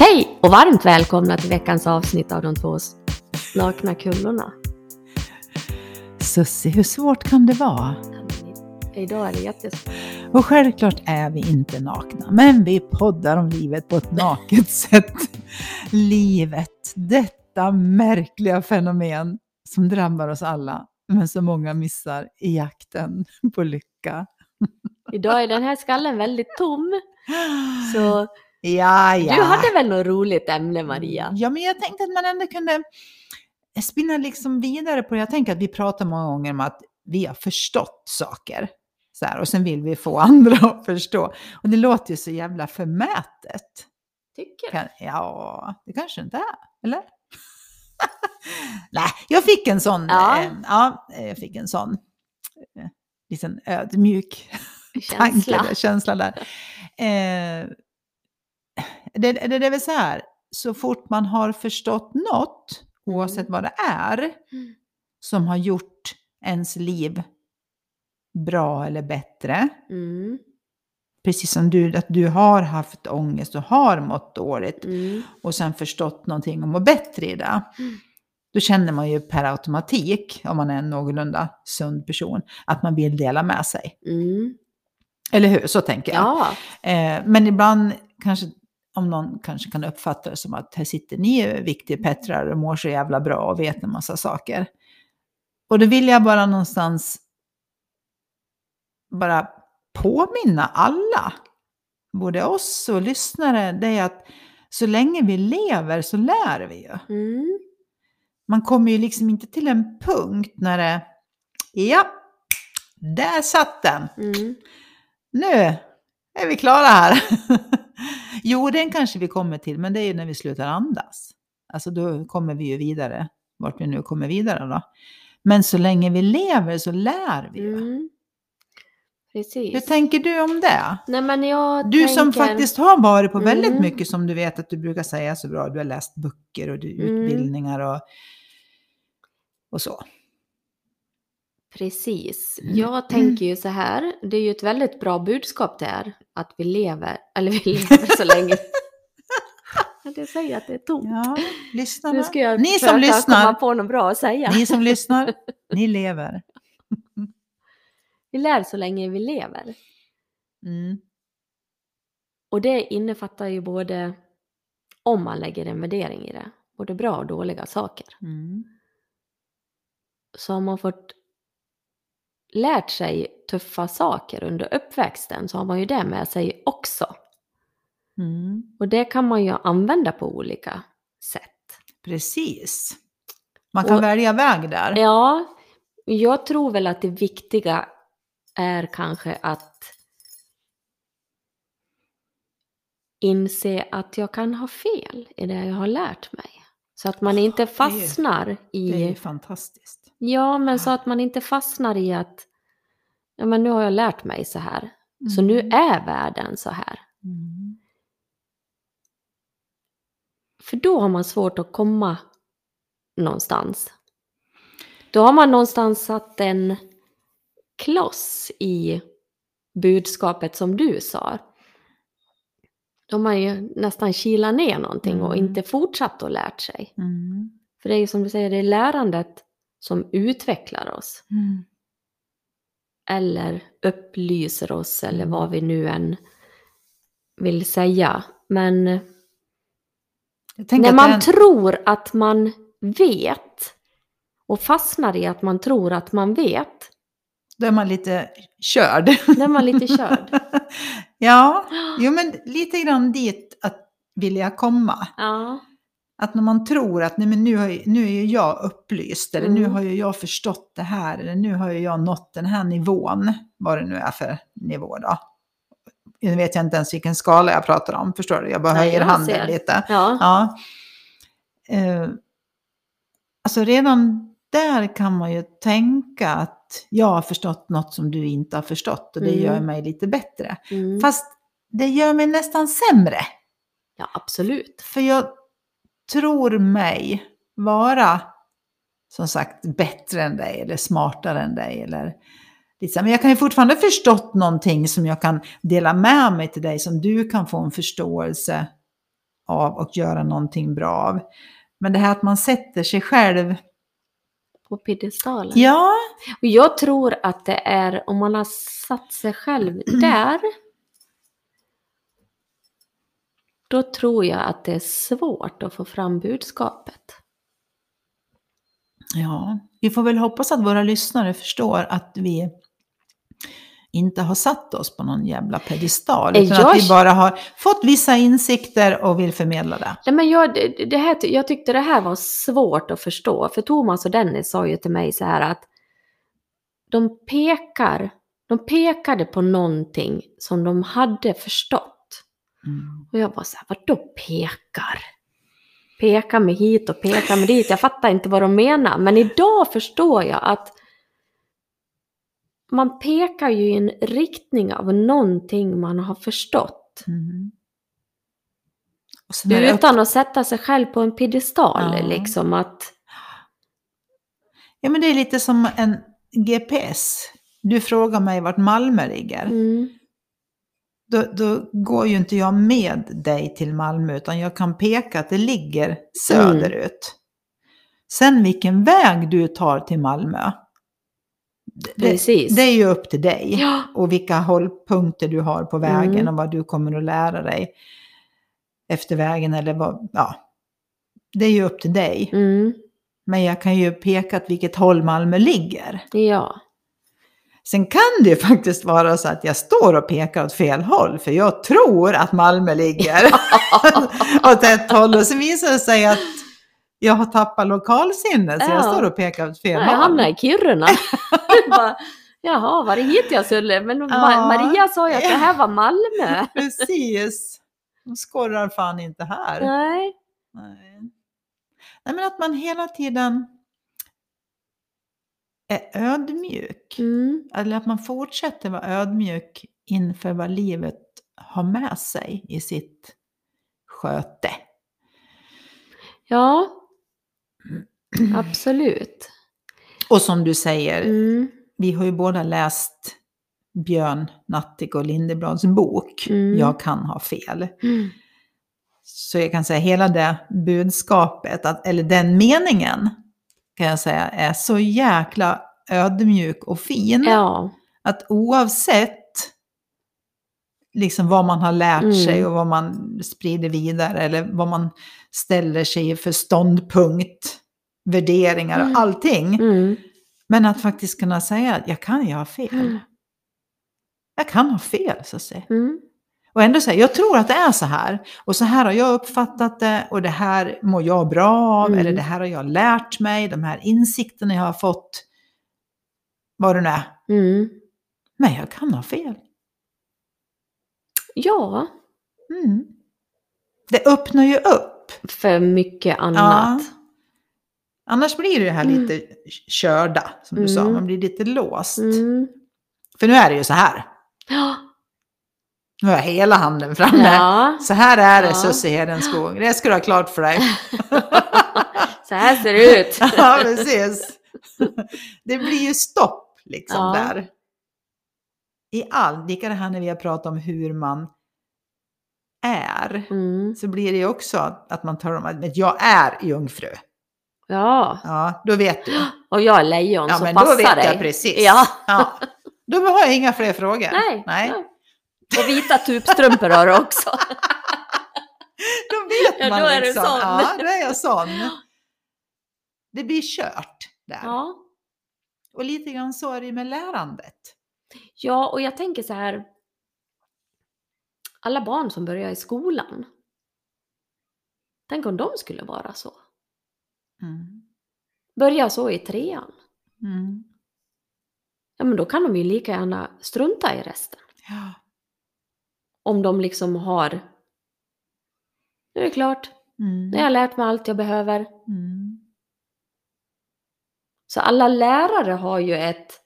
Hej och varmt välkomna till veckans avsnitt av de två nakna kullorna. Sussi, hur svårt kan det vara? Idag är det jättesvårt. Och självklart är vi inte nakna, men vi poddar om livet på ett naket sätt. Livet, detta märkliga fenomen som drabbar oss alla, men så många missar i jakten på lycka. Idag är den här skallen väldigt tom. Så Ja, ja. du hade väl något roligt ämne Maria? Ja, men jag tänkte att man ändå kunde spinna liksom vidare på det. Jag tänker att vi pratar många gånger om att vi har förstått saker. Så här, och sen vill vi få andra att förstå. Och det låter ju så jävla förmätet. Tycker du? Ja, det kanske inte är. Eller? Nej, jag fick en sån. Ja. Eh, ja, jag fick en sån eh, liten ödmjuk Känsla. tanke, känsla där. Eh, det, det, det är väl så här, så fort man har förstått något, oavsett vad det är, Mm. som har gjort ens liv bra eller bättre, Mm. precis som du, att du har haft ångest och har mått dåligt Mm. och sen förstått någonting och mår bättre i det, Mm. då känner man ju per automatik, om man är en någorlunda sund person, att man vill dela med sig. Mm. Eller hur? Så tänker jag. Ja. Eh, men ibland kanske, om någon kanske kan uppfatta det som att här sitter ni viktiga Pettrar och mår så jävla bra och vet en massa saker. Och då vill jag bara någonstans bara påminna alla, både oss och lyssnare, det är att så länge vi lever så lär vi ju. Mm. Man kommer ju liksom inte till en punkt när det, ja, där satt den. Mm. Nu är vi klara här. jo, den kanske vi kommer till, men det är ju när vi slutar andas. Alltså då kommer vi ju vidare, vart vi nu kommer vidare då. Men så länge vi lever så lär vi ju. Mm. Precis. Hur tänker du om det? Nej men jag Du tänker... som faktiskt har varit på väldigt Mm. mycket som du vet att du brukar säga så bra. Du har läst böcker och du, Mm. utbildningar och, och så. Precis. Mm. Jag tänker ju så här, det är ju ett väldigt bra budskap det är, att vi lever, eller vi lever så länge. Jag säger att det är tomt. Ja, lyssnarna. Nu ska jag Ni som lyssnar. komma på något bra att säga. Ni som lyssnar, ni lever. Vi lär så länge vi lever. Mm. Och det innefattar ju både, om man lägger en värdering i det, både bra och dåliga saker. Mm. Så har man fått lärt sig tuffa saker under uppväxten så har man ju det med sig också. Mm. Och det kan man ju använda på olika sätt. Precis. Man kan Och- välja väg där. Ja, jag tror väl att det viktiga är kanske att inse att jag kan ha fel i det jag har lärt mig. Så att man inte fastnar Det är i... fantastiskt. Ja, men så att man inte fastnar i att ja, men nu har jag lärt mig så här. Så Mm. nu är världen så här. Mm. För då har man svårt att komma någonstans. Då har man någonstans satt en kloss i budskapet som du sa. Då har man ju nästan kilat ner någonting och Mm. inte fortsatt att lärt sig. Mm. För det är ju som du säger, det är lärandet som utvecklar oss. Mm. Eller upplyser oss eller Mm. vad vi nu än vill säga. Men När man den- tror att man vet och fastnar i att man tror att man vet, Då är man lite körd. då är man lite körd. ja, jo men lite grann dit att vilja komma. Ja, Att när man tror att nej, men nu, har, nu är jag upplyst, eller nu Mm. har ju jag förstått det här, eller nu har ju jag nått den här nivån, vad det nu är för nivå då. Nu vet jag inte ens vilken skala jag pratar om, förstår du? Jag bara Nej, höjer jag handen ser. lite. ja. Ja. Eh, alltså redan där kan man ju tänka att jag har förstått något som du inte har förstått och det Mm. gör mig lite bättre. Mm. Fast det gör mig nästan sämre. ja, absolut. För jag tror mig vara, som sagt, bättre än dig eller smartare än dig. Eller. Men jag kan ju fortfarande förstått någonting som jag kan dela med mig till dig, som du kan få en förståelse av och göra någonting bra av. Men det här att man sätter sig själv, På piedestalen. ja, Och jag tror att det är om man har satt sig själv där. Då tror jag att det är svårt att få fram budskapet. Ja, vi får väl hoppas att våra lyssnare förstår att vi inte har satt oss på någon jävla pedestal. Eh, Utan jag- att vi bara har fått vissa insikter och vill förmedla det. Nej, men jag, det, det här, jag tyckte det här var svårt att förstå. För Thomas och Dennis sa ju till mig så här att de pekar, de pekade på någonting som de hade förstått. Mm. Och jag var så här, vadå pekar? Pekar mig hit och pekar mig dit. Jag fattar inte vad de menar. Men idag förstår jag att man pekar ju i en riktning av någonting man har förstått. Mm. Det upp- Utan att sätta sig själv på en piedestal Ja. liksom att... Ja, men det är lite som en GPS. Du frågar mig vart Malmö ligger. Mm, Då, då går ju inte jag med dig till Malmö, utan jag kan peka att det ligger söderut. Sen vilken väg du tar till Malmö, det, det är ju upp till dig. ja, Och vilka hållpunkter du har på vägen Mm. och vad du kommer att lära dig efter vägen eller vad, ja. Det är ju upp till dig. mm, Men jag kan ju peka att vilket håll Malmö ligger. ja. Sen kan det ju faktiskt vara så att jag står och pekar åt fel håll, för jag tror att Malmö ligger åt ett håll. Och så visar det sig att jag har tappat lokalsinnet, så jag Ja. står och pekar åt fel Jag håll. hamnade i Kiruna. Bara, Jaha, var det hit jag skulle? Men Ja. Maria sa ju att det här var Malmö. Precis. De skorrar fan inte här. Nej. Nej. Nej, men att man hela tiden är ödmjuk. Mm, Eller att man fortsätter vara ödmjuk inför vad livet har med sig i sitt sköte. ja, absolut. Och som du säger, Mm, vi har ju båda läst Björn Natthik och Lindeblads bok Mm. Jag kan ha fel. mm, Så jag kan säga hela det budskapet, att, eller den meningen, kan jag säga är så jäkla ödmjuk och fin. ja, Att oavsett liksom vad man har lärt Mm. sig och vad man sprider vidare eller vad man ställer sig för ståndpunkt, värderingar och Mm. allting. mm, Men att faktiskt kunna säga att jag kan ju ha fel. Mm. Jag kan ha fel, så att säga. mm, Och ändå säga, jag tror att det är så här. Och så här har jag uppfattat det och det här mår jag bra av. Mm. Eller det här har jag lärt mig. De här insikterna jag har fått. Vad det nu är. mm. Men jag kan ha fel. Ja, Mm. Det öppnar ju upp. för mycket annat. Annars blir det här Mm. lite körda, som du sa. Mm. Man blir lite låst. Mm. För nu är det ju så här. Ja. Nu har jag hela handen framme. ja, Så här är det, Ja. Susie Hedenskog. Det ska du ha klart för dig. så här ser det ut. ja, precis. Det blir ju stopp liksom Ja. där. I allt, lika det här när vi har pratat om hur man är, Mm. så blir det ju också att man tar om att men jag är jungfru. Ja, Ja, då vet du. och jag är lejon Ja, så men då passar vet dig. jag precis. Ja. Ja. Då har jag inga fler frågor. Nej. Nej. Ja. Och vita tubstrumpor har du också. Då vet Ja, man då är liksom. sån. Ja, då är jag sån. Det blir kört där. Ja. Och lite grann så är det med lärandet. ja, och jag tänker så här. Alla barn som börjar i skolan. Tänk om de skulle vara så. Mm. Börja så i trean. Mm. Ja, men då kan de ju lika gärna strunta i resten. Ja. Om de liksom har... Nu är det klart. Mm. Nu har jag lärt mig allt jag behöver. Mm. Så alla lärare har ju ett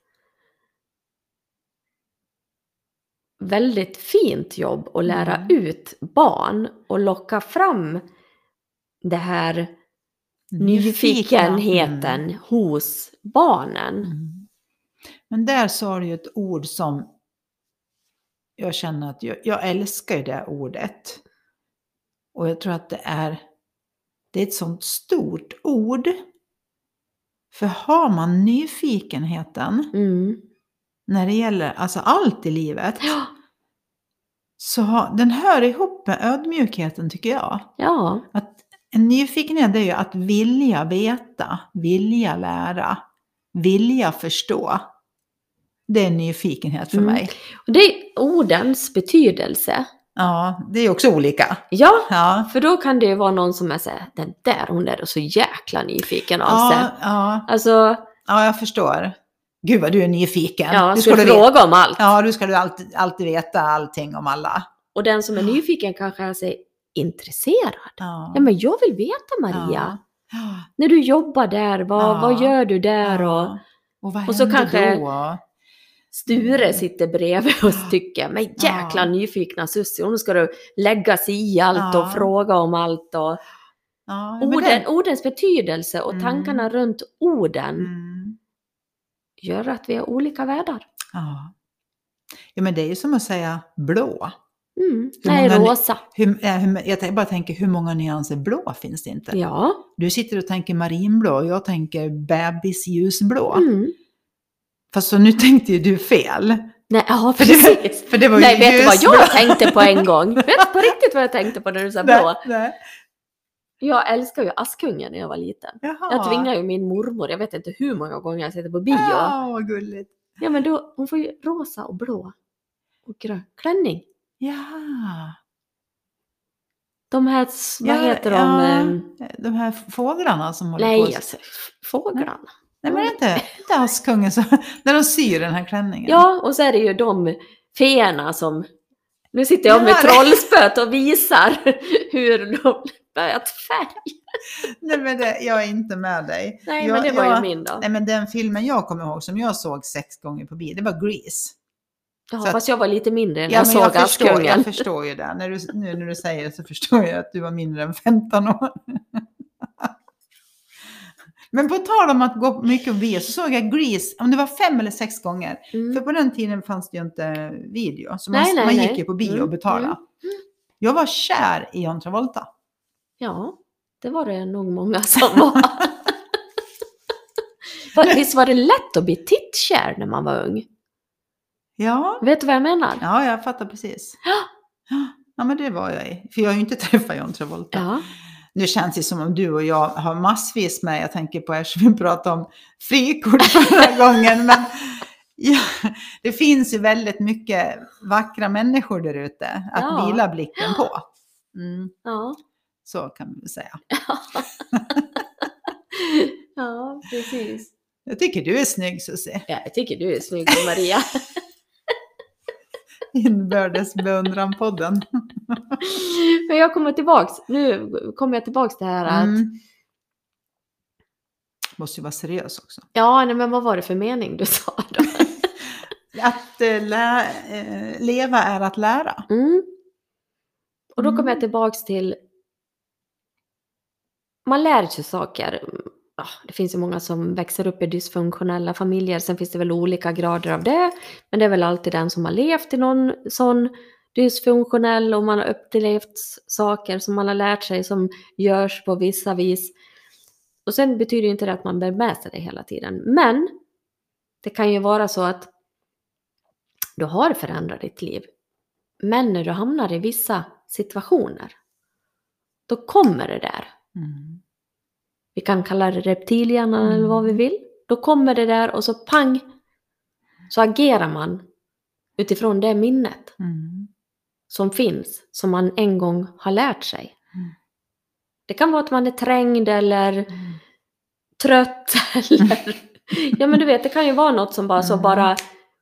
väldigt fint jobb att lära Mm. ut barn och locka fram det här nyfikenheten Mm. hos barnen. Mm. Men där sa du ju ett ord som jag känner att jag, jag älskar ju det ordet. Och jag tror att det är, det är ett sånt stort ord. För har man nyfikenheten Mm. när det gäller alltså allt i livet, Ja. så har, den hör ihop med ödmjukheten tycker jag. Ja. Att en nyfikenhet är ju att vilja veta, vilja lära, vilja förstå. Det är nyfikenhet för Mm. mig. Och det är ordens betydelse. Ja, det är också olika. Ja, Ja, för då kan det ju vara någon som är såhär, den där hon är så jäkla nyfiken av sig. ja, ja, Alltså, ja, jag förstår. Gud vad du är nyfiken. ja, du ska du fråga om allt. Ja, du ska du alltid, alltid veta allting om alla. Och den som är nyfiken kanske är sig intresserad. Ja. Ja, men jag vill veta Maria. Ja. När du jobbar där, vad, Ja. vad gör du där? Och Ja. Och vad och så kanske- då? Sture sitter bredvid och tycker, men jäkla Ja. nyfikna Sussie, hon ska du lägga sig i allt Ja. och fråga om allt. Och Ja, orden, det- ordens betydelse och Mm. tankarna runt orden Mm. gör att vi har olika världar. Ja. ja, men det är ju som att säga blå. Mm. Nej, många- rosa. Hur, eh, hur, jag bara tänker, hur många nyanser blå finns det inte? Ja. Du sitter och tänker marinblå och jag tänker bebisljusblå. Mm. Fast så nu tänkte ju du fel. Nej, ja, För det, för det var ju Nej, vet du vad jag tänkte på en gång? Vet du på riktigt vad jag tänkte på när du sa blå? Nej, nej. Jag älskar ju Askungen när jag var liten. Jaha. Jag tvingade ju min mormor, jag vet inte hur många gånger jag sitter på bio. Ja, vad gulligt. Ja men då, hon får ju rosa och blå och grön klänning. Ja. De här, vad Ja, heter de? ja, ehm, De här fåglarna som håller Nej, på. alltså, f- fåglarna. Nej, men inte, inte Askungen som, när de syr den här klänningen. Ja, och så är det ju de feerna som... Nu sitter jag med Ja, trollspöt och visar hur de börjat färg. Nej, men det, jag är inte med dig. Nej, jag, men det var jag, ju min då. Nej, men den filmen jag kommer ihåg som jag såg sex gånger på bio, det var Grease. Ja, så fast jag var lite mindre när Ja, jag såg jag förstår, Askungen. jag förstår ju det. När du, nu när du säger det så förstår jag att du var mindre än 15 år. Men på tal om att gå mycket på bio så såg jag Grease, om det var fem eller sex gånger. För Mm. på den tiden fanns det ju inte video. Så man, nej, man gick nej. ju på bio Mm, och betalade. mm, Jag var kär i John Travolta. Ja, det var det nog många som var. För Visst var det lätt att bli tittkär när man var ung? Ja, Vet du vad jag menar? ja jag fattar precis. Ja, men det var jag i. För jag har ju inte träffat John Travolta. Ja. Nu känns det som om du och jag har massvis med, jag tänker på eftersom vi pratade om frikort förra gången, men ja, det finns ju väldigt mycket vackra människor där ute att Ja. vila blicken på. Mm, ja. så kan vi väl säga. Ja, precis. Jag tycker du är snygg Susie. Ja, jag tycker du är snygg Maria. Inbördes beundran-podden. Men jag kommer tillbaks, nu kommer jag tillbaks till det här att, Mm. Måste ju vara seriös också. ja nej, men vad var det för mening du sa då? Att eh, lä, eh, leva är att lära. Mm. Och då kommer Mm. jag tillbaks till, man lär sig saker. Ja, det finns ju många som växer upp i dysfunktionella familjer, sen finns det väl olika grader av det. Men det är väl alltid den som har levt i någon sån dysfunktionell och man har upplevt saker som man har lärt sig som görs på vissa vis. Och sen betyder ju inte det att man bär med sig det hela tiden. Men det kan ju vara så att du har förändrat ditt liv. Men när du hamnar i vissa situationer, då kommer det där. Mm. Vi kan kalla det reptilhjärnan Mm. eller vad vi vill. Då kommer det där och så pang, så agerar man utifrån det minnet Mm. som finns, som man en gång har lärt sig. Mm. Det kan vara att man är trängd eller Mm. trött eller... Ja men du vet, det kan ju vara något som bara så Mm. bara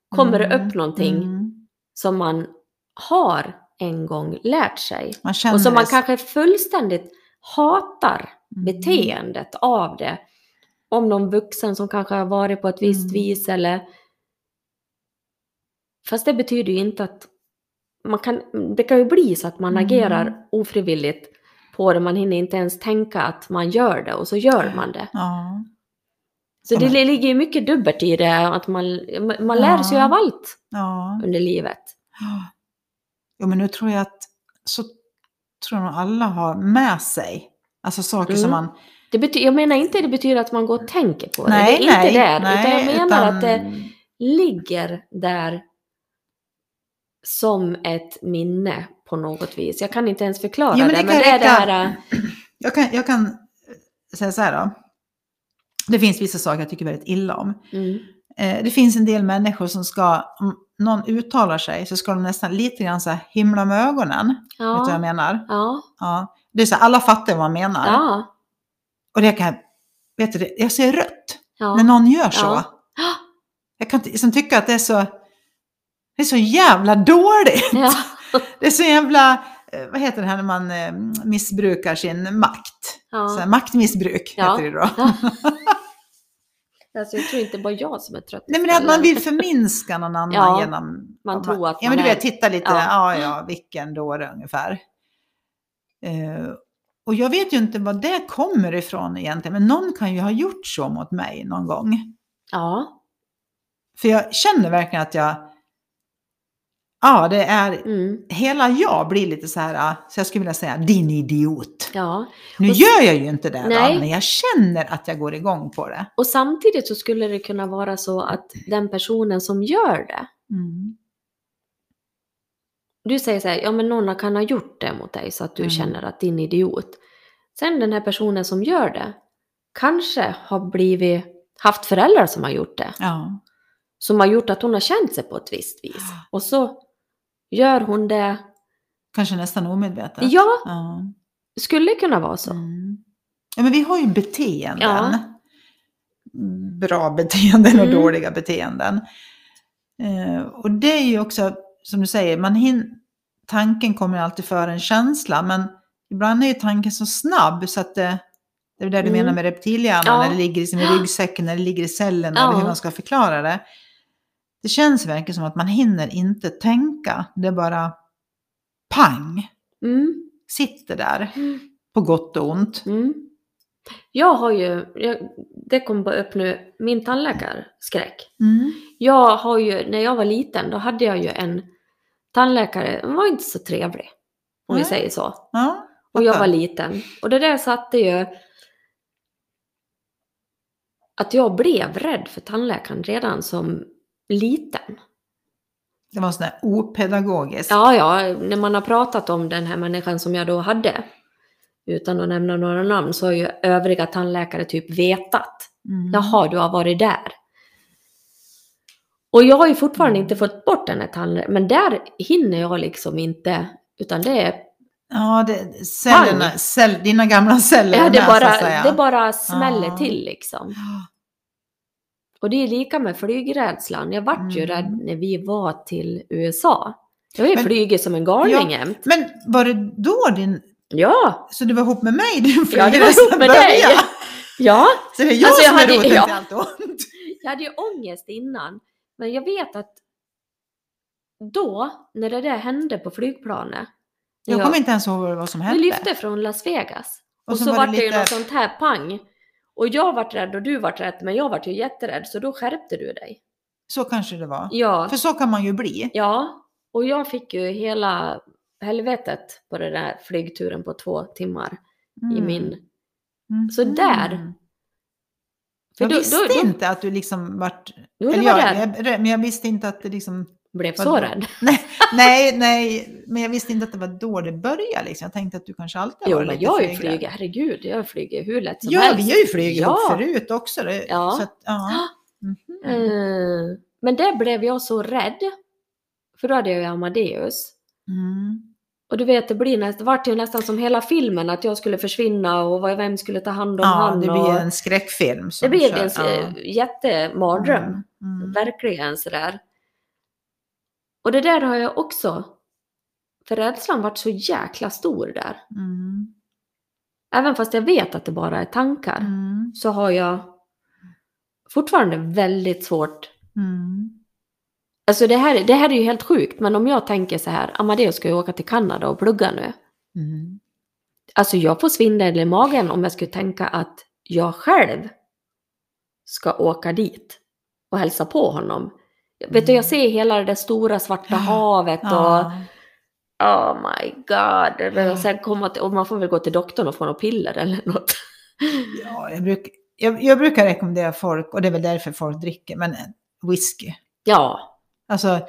kommer det Mm. upp någonting Mm. som man har en gång lärt sig. Och som man det- kanske fullständigt hatar Mm. beteendet av det. Om någon vuxen som kanske har varit på ett visst Mm. vis eller... Fast det betyder ju inte att man kan... Det kan ju bli så att man Mm. agerar ofrivilligt på det. Man hinner inte ens tänka att man gör det och så gör man det. Ja. Så det ligger ju mycket dubbelt i det. Att man, man lär sig Ja. av allt ja. under livet. Jo, men nu tror jag att så tror jag nog alla har med sig. Alltså saker som Mm. man... Det bety- jag menar inte det betyder att man går och tänker på det. Nej, det är nej, inte där. nej, utan jag menar utan- att det ligger där som ett minne på något vis. Jag kan inte ens förklara Ja, men det, det men det är det här... Jag kan, jag kan säga så här då. Det finns vissa saker jag tycker väldigt illa om. Mm, Eh, det finns en del människor som ska, om någon uttalar sig så ska de nästan lite grann så här himla med ögonen. Vet du vad jag ja, menar? ja, Ja. Det är så här, alla fattar vad man menar. ja, Och det kan, vet du, jag ser rött ja. när någon gör så. Ja. Jag kan liksom tycka att det är så, det är så jävla dåligt. ja. Det är så jävla, eh, vad heter det här när man eh, missbrukar sin makt? ja. Så här, maktmissbruk Ja. heter det då. Ja. Alltså, jag tror inte bara jag som är trött. Nej men att man vill förminska någon annan Ja, genom... man tror att Ja men man du vet, titta lite, ja ja, vilken dåre ungefär. Eh, och jag vet ju inte vad det kommer ifrån egentligen, men någon kan ju ha gjort så mot mig någon gång. Ja. För jag känner verkligen att jag... Ja, det är... Mm. Hela jag blir lite så här, så jag skulle vilja säga din idiot. ja. Nu Och gör jag ju inte det Nej. då, men jag känner att jag går igång på det. Och samtidigt så skulle det kunna vara så att den personen som gör det, Mm. Du säger så här, ja men någon kan ha gjort det mot dig så att du Mm. känner att din idiot. Sen den här personen som gör det, kanske har blivit, haft föräldrar som har gjort det. Ja. Som har gjort att hon har känt sig på ett visst vis. Och så gör hon det, Kanske nästan omedvetet. ja, ja. skulle kunna vara så. Mm. Ja, men vi har ju beteenden. Ja. Bra beteenden och Mm. dåliga beteenden. Eh, och det är ju också, som du säger, man hin- tanken kommer alltid före en känsla, men ibland är ju tanken så snabb så att det, det är det du Mm. menar med reptilhjärnan, Ja. när det ligger i sin ryggsäcken, när det ligger i cellen, Ja. eller hur man ska förklara det. Det känns verkligen som att man hinner inte tänka, det är bara pang, Mm. sitter där, Mm. på gott och ont. Mm. Jag har ju, jag, det kom bara upp nu, min tandläkarskräck. Mm. Jag har ju, när jag var liten, då hade jag ju en tandläkare, den var inte så trevlig. Om vi säger så. Ja, Och jag var liten. Och det där satte ju att jag blev rädd för tandläkaren redan som liten. Det var sån där opedagogisk. Ja, ja, när man har pratat om den här människan som jag då hade, utan att nämna några namn, så har ju övriga tandläkare typ vetat. Mm. Jaha, du har varit där. Och jag har ju fortfarande inte fått bort den här tandläkaren, men där hinner jag liksom inte, utan det är, Ja, det, cellerna, cell, dina gamla celler ja, det, bara, det bara smäller Ja. till liksom. Och det är lika med flygrädslan. Jag vart ju Mm. rädd när vi var till USA. Jag har ju flugit som en galning jämt. Men var det då din... Ja, Så du var ihop med mig din ja det var ihop med dig. Ja, Så det är jag Alltså, jag som är hade- roten ja. till allt ont? jag hade ju ångest innan. Men jag vet att då, när det där hände på flygplanet, när Jag kommer inte ens ihåg vad som vi hände. lyfte från Las Vegas. Och, så, var var det det ju lite- något sånt här pang. Och jag vart rädd och du vart rädd, men jag vart ju jätterädd, så då skärpte du dig. Så kanske det var. Ja, För så kan man ju bli. ja. Och jag fick ju hela helvetet på den där flygturen på två timmar i Mm. min... Mm. Så där. Jag då, visste då, då, inte att du liksom vart... jo, det var jag, jag, men jag visste inte att det liksom... Blev Vadå? så rädd. Nej, nej, men jag visste inte att det var då det började. Liksom. Jag tänkte att du kanske alltid Jo, varit lite jag har flygrädd. flugit, herregud, jag har flugit hur lätt som Ja, helst. vi har ju flugit Ja. förut också. Det, Ja. Så att, ja. Mhm. Eh, Men där blev jag så rädd. För då hade jag ju Amadeus. Mm. Och du vet, det, blir näst, det vart ju nästan som hela filmen, att jag skulle försvinna och vem skulle ta hand om Ja, han. det blir en skräckfilm. Det kör. en ja. ja. jättemardröm. Mm. Mm. Verkligen sådär. Och det där har jag också. För rädslan vart så jäkla stor där. Mm. Även fast jag vet att det bara är tankar. Mm. Så har jag fortfarande väldigt svårt. Mm. Alltså det här, det här är ju helt sjukt. Men om jag tänker så här. Amadeus ska ju åka till Kanada och plugga nu. Mm. Alltså jag får svindel i magen om jag skulle tänka att jag själv ska åka dit och hälsa på honom. Vet du, jag ser hela det där stora svarta havet och. Oh my god. Men sen komma till, och man får väl gå till doktorn och få något piller eller något. Ja, jag, bruk, jag, jag brukar rekommendera folk, och det är väl därför folk dricker, men whisky. Ja, Alltså,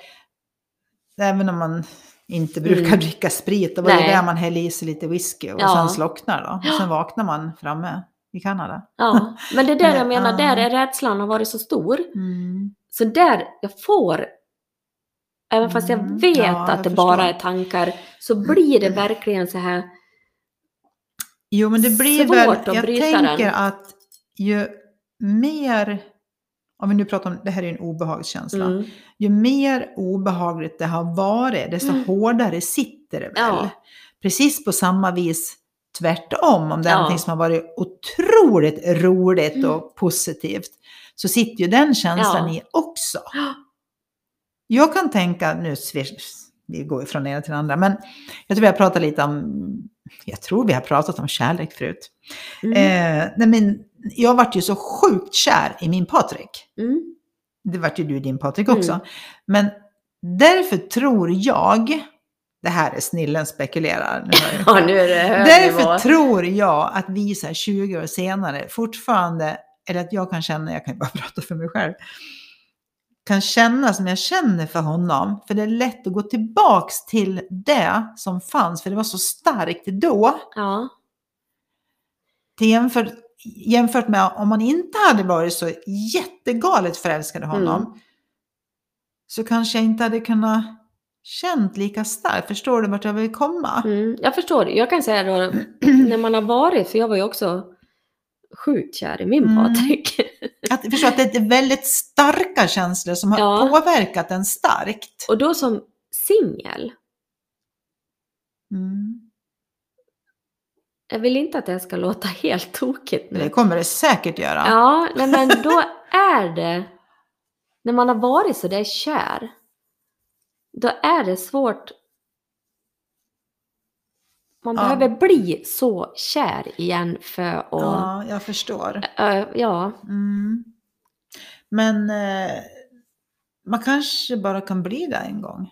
även om man inte brukar Mm. dricka sprit, då var det där man häller i sig lite whisky och Ja. sen slocknar då. Och sen vaknar man framme i Kanada. ja. Men det är där jag menar, där är rädslan har varit så stor. Mm. Så där, jag får, även fast jag Mm, vet ja, jag att det förstår. bara är tankar, så blir det verkligen så här, Jo, men det blir Svårt väl, att jag bryta tänker den. att ju mer, om vi nu pratar om, det här är en obehagskänsla. mm, Ju mer obehagligt det har varit, desto Mm. hårdare sitter det väl. Ja. Precis på samma vis tvärtom, om det är Ja. någonting som har varit otroligt roligt Mm. och positivt, så sitter ju den känslan Ja. i också. Ja. Jag kan tänka, nu vi går från ena till det andra, men jag tror vi har pratat lite om, jag tror vi har pratat om kärlek förut. mm, Eh, nej men, jag vart ju så sjukt kär i min Patrik. mm, Det vart ju du din Patrik också. Mm. Men därför tror jag, det här är snillen spekulerar, nu ja nu är det hög därför nivå. tror jag att vi så här 20 år senare fortfarande, eller att jag kan känna, jag kan ju bara prata för mig själv, kan känna som jag känner för honom. För det är lätt att gå tillbaks till det som fanns, för det var så starkt då. Ja, Till jämfört, jämfört med om man inte hade varit så jättegalet förälskad i honom. Mm. Så kanske jag inte hade kunnat känt lika starkt. Förstår du vart jag vill komma? mm, jag förstår. Jag kan säga då, när man har varit, för jag var ju också sjukt kär i min Mm. Patrik. Att, förstå att det är väldigt starka känslor som har Ja. påverkat en starkt. Och då som singel, Mm. Jag vill inte att det ska låta helt tokigt Men Det nu. kommer det säkert göra. Ja, nej men då är det, när man har varit så där kär, då är det svårt. Man Ja. behöver bli så kär igen för att, ja. Ja, jag förstår. ja, Mm. Men eh, man kanske bara kan bli där en gång.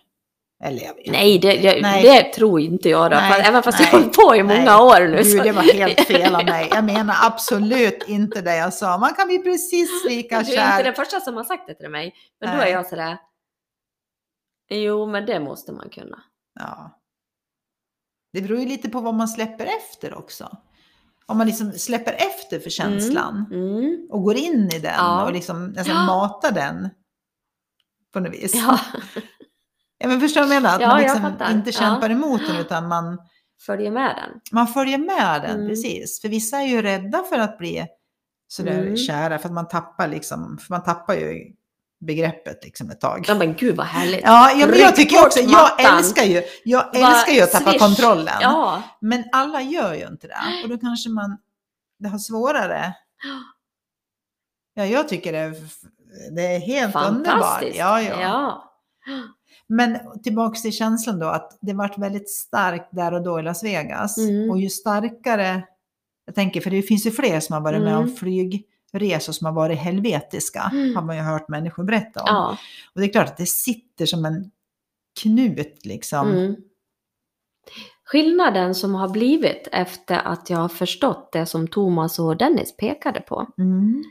Eller jag vet nej, det, det, Nej. det tror inte jag då. Nej, även fast nej, jag har på i många nej. år nu. Gud, så- det var helt fel av mig. Jag menar absolut inte det jag sa. Man kan bli precis lika Du är inte kär. den första som har sagt det till mig. Men då Nej. är jag sådär, jo men det måste man kunna. Ja. Det beror ju lite på vad man släpper efter också. Om man liksom släpper efter för känslan Mm. och går in i den Ja. och liksom nästan matar den på något vis. Ja, Ja, men förstår du vad jag menar? Att Ja, man liksom inte Ja. kämpar emot den utan man, följer med den. man följer med den, Mm. precis. För vissa är ju rädda för att bli sådär Mm. kära, för att man tappar liksom, för man tappar ju begreppet liksom ett tag. Ja men gud vad härligt. Ja, ja men jag tycker också, jag älskar ju, jag älskar ju att tappa swish. kontrollen. Ja, Men alla gör ju inte det. Och då kanske man det har svårare. Ja, jag tycker det är, det är helt underbart. Ja, ja. ja. Men tillbaks till känslan då, att det vart väldigt starkt där och då i Las Vegas. Mm. Och ju starkare, jag tänker, för det finns ju fler som har varit med om Mm. flygresor som har varit helvetiska, Mm. har man ju hört människor berätta om. ja. Och det är klart att det sitter som en knut liksom. Mm. Skillnaden som har blivit efter att jag har förstått det som Thomas och Dennis pekade på Mm.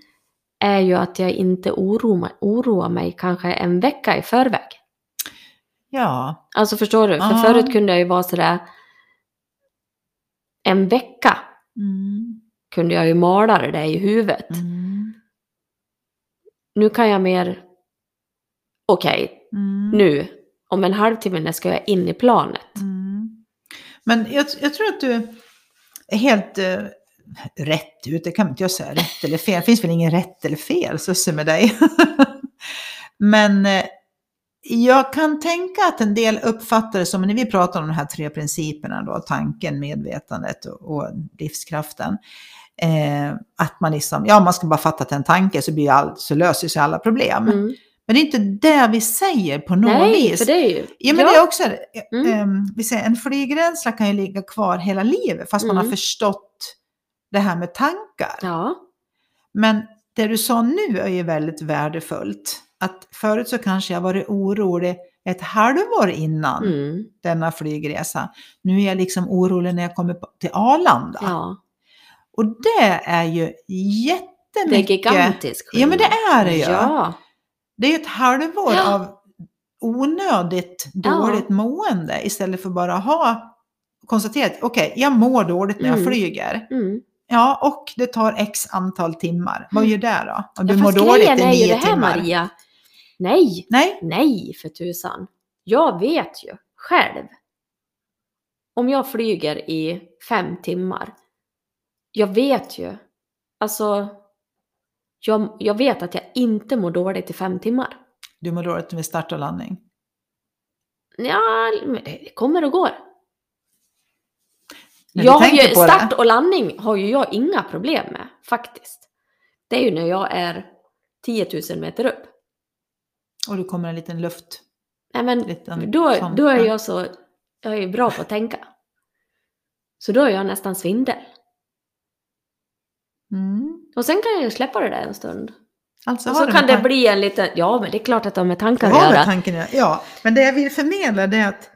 är ju att jag inte oroar mig, oroar mig kanske en vecka i förväg. Ja, Alltså förstår du? För Ja. förut kunde jag ju vara sådär en vecka mm. kunde jag ju mala det där i huvudet. Mm. Nu kan jag mer, okej, Mm. nu, om en halvtimme när ska jag in i planet. Mm. Men jag, jag tror att du är helt eh, rätt ut, det kan inte jag säga, rätt eller fel. Det finns väl ingen rätt eller fel, så med dig. Men eh, jag kan tänka att en del uppfattar det som, när vi pratar om de här tre principerna då, tanken, medvetandet och, livskraften, eh, att man liksom, ja man ska bara fatta att en tanke så, blir all, så löser sig alla problem. Mm. Men det är inte det vi säger på något Nej, vis. för det är ju... Ja, men det är också, Mm. ehm, vi säger, en flygrädsla kan ju ligga kvar hela livet fast man har Mm. förstått det här med tankar. Ja. Men det du sa nu är ju väldigt värdefullt. Att förut så kanske jag varit orolig ett halvår innan Mm. denna flygresa. Nu är jag liksom orolig när jag kommer till Arlanda. Ja, Och det är ju det är jättemycket. gigantisk Ja men det är det ju. Ja, Det är ju ett halvår Ja. av onödigt dåligt mående istället för bara ha konstaterat, okej, jag mår dåligt när jag Mm. flyger. mm. Ja, och det tar x antal timmar. Vad gör det då? Om du ja mår dåligt i nio timmar. Maria. Nej, Nej, nej för tusan. Jag vet ju själv. Om jag flyger i fem timmar. Jag vet ju. Alltså. Jag, jag vet att jag inte mår dåligt i fem timmar. du mår dåligt vid start och landning. Ja, det kommer och går. Jag har ju, start det. och landning har ju jag inga problem med, faktiskt. Det är ju när jag är 10 000 meter upp. Och du kommer en liten luft. Nej men Liten då, sån- då är ja. jag så, jag är bra på att tänka. Så då är jag nästan svindel. Mm. Och sen kan jag släppa det där en stund. Alltså Och så kan det bli en liten, ja men det är klart att det har med tankar att göra. tanken, ja, men det jag vill förmedla det är att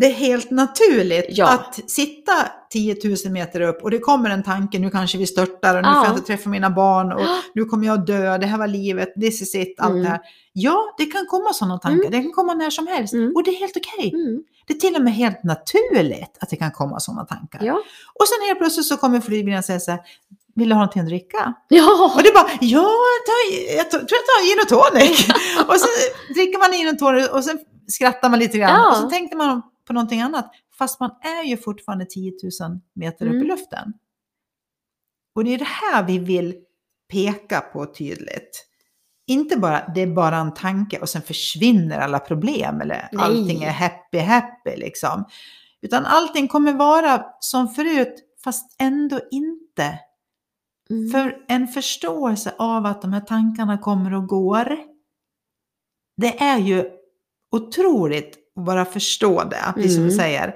det är helt naturligt Ja. att sitta 10 000 meter upp och det kommer en tanke, nu kanske vi störtar och nu Ja. får jag inte träffa mina barn och nu kommer jag dö, det här var livet, this is it, allt Mm. det här. Ja, det kan komma sådana tankar, det kan komma när som helst Mm. och det är helt okej. Mm, Det är till och med helt naturligt att det kan komma sådana tankar. ja. Och sen helt plötsligt så kommer och säger så här, vill du ha någonting att dricka? Ja! Och det bara, ja, ta, jag tror jag tar gin och tonic. och så dricker man gin och tonic och sen skrattar man lite grann. Ja. Och så tänkte man på någonting annat. Fast man är ju fortfarande 10 000 meter upp i Mm. luften. Och det är det här vi vill peka på tydligt. Inte bara, det är bara en tanke och sen försvinner alla problem eller Nej. allting är happy happy liksom. Utan allting kommer vara som förut fast ändå inte. Mm. För en förståelse av att de här tankarna kommer och går, det är ju otroligt att bara förstå det. Precis som du Mm. säger,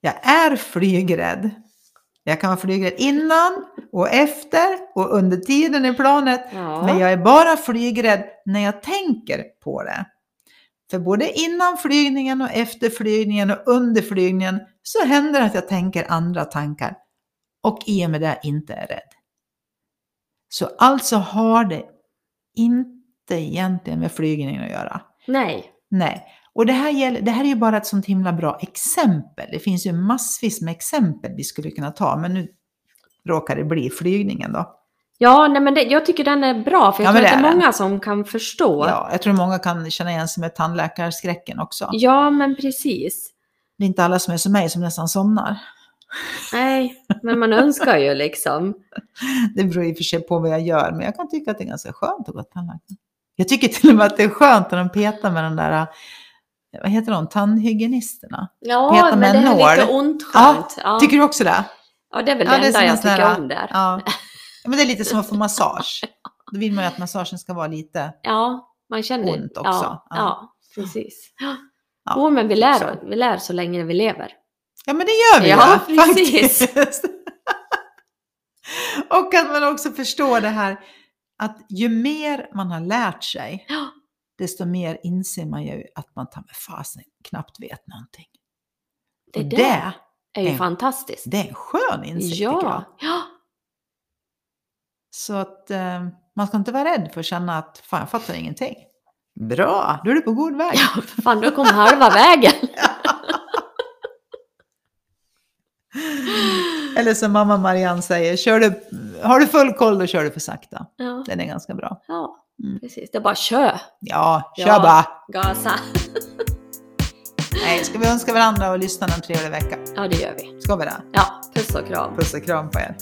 jag är flygrädd. Jag kan vara flygrädd innan och efter och under tiden i planet. ja. Men jag är bara flygrädd när jag tänker på det. För både innan flygningen och efter flygningen och under flygningen så händer det att jag tänker andra tankar och i och med det inte är rädd. Så alltså har det inte egentligen med flygningen att göra. Nej. Nej, och det här, gäller, det här är ju bara ett sånt himla bra exempel. Det finns ju massvis med exempel vi skulle kunna ta, men nu råkar det bli flygningen då. Ja, nej men det, jag tycker den är bra för jag Ja, tror men att det det är många som kan förstå. Ja, jag tror många kan känna igen sig med tandläkarskräcken också. Ja, men precis. Det är inte alla som är som mig som nästan somnar. Nej, men man önskar ju liksom. Det beror i och för sig på vad jag gör, men jag kan tycka att det är ganska skönt att gå till tandläkaren. Jag tycker till och med att det är skönt när de petar med den där, vad heter de, tandhygienisterna. Ja, Peta men det är lite ondskönt. Ja, Tycker du också det? ja, det är väl Ja, det enda jag tycker här- om där. Ja. men det är lite som att få massage. Då vill man ju att massagen ska vara lite, Ja, man känner Ont också. Ja, Ja. ja precis. Ja. Jo, men vi lär, vi lär så länge vi lever. ja men det gör vi Ja, ju precis. faktiskt. Och att man också förstår det här att ju mer man har lärt sig. Desto mer inser man ju att man tar med fasen knappt vet någonting. Det, där det, är ju är- fantastiskt. det är en skön insikt. Ja, ja, Så att eh, man ska inte vara rädd för att känna att fan jag fattar ingenting. Bra, då är du på god väg. ja, fan du kom halva vägen. Eller som mamma Marianne säger, kör du, har du full koll då kör du för sakta. Ja, Den är ganska bra. ja Mm. precis. Det är bara kö, Ja, kör Ja. bara. gasa. Nej, ska vi önska varandra och lyssna en trevlig vecka? Ja, det gör vi. Ska vi det? Ja, puss och kram. Puss och kram på er.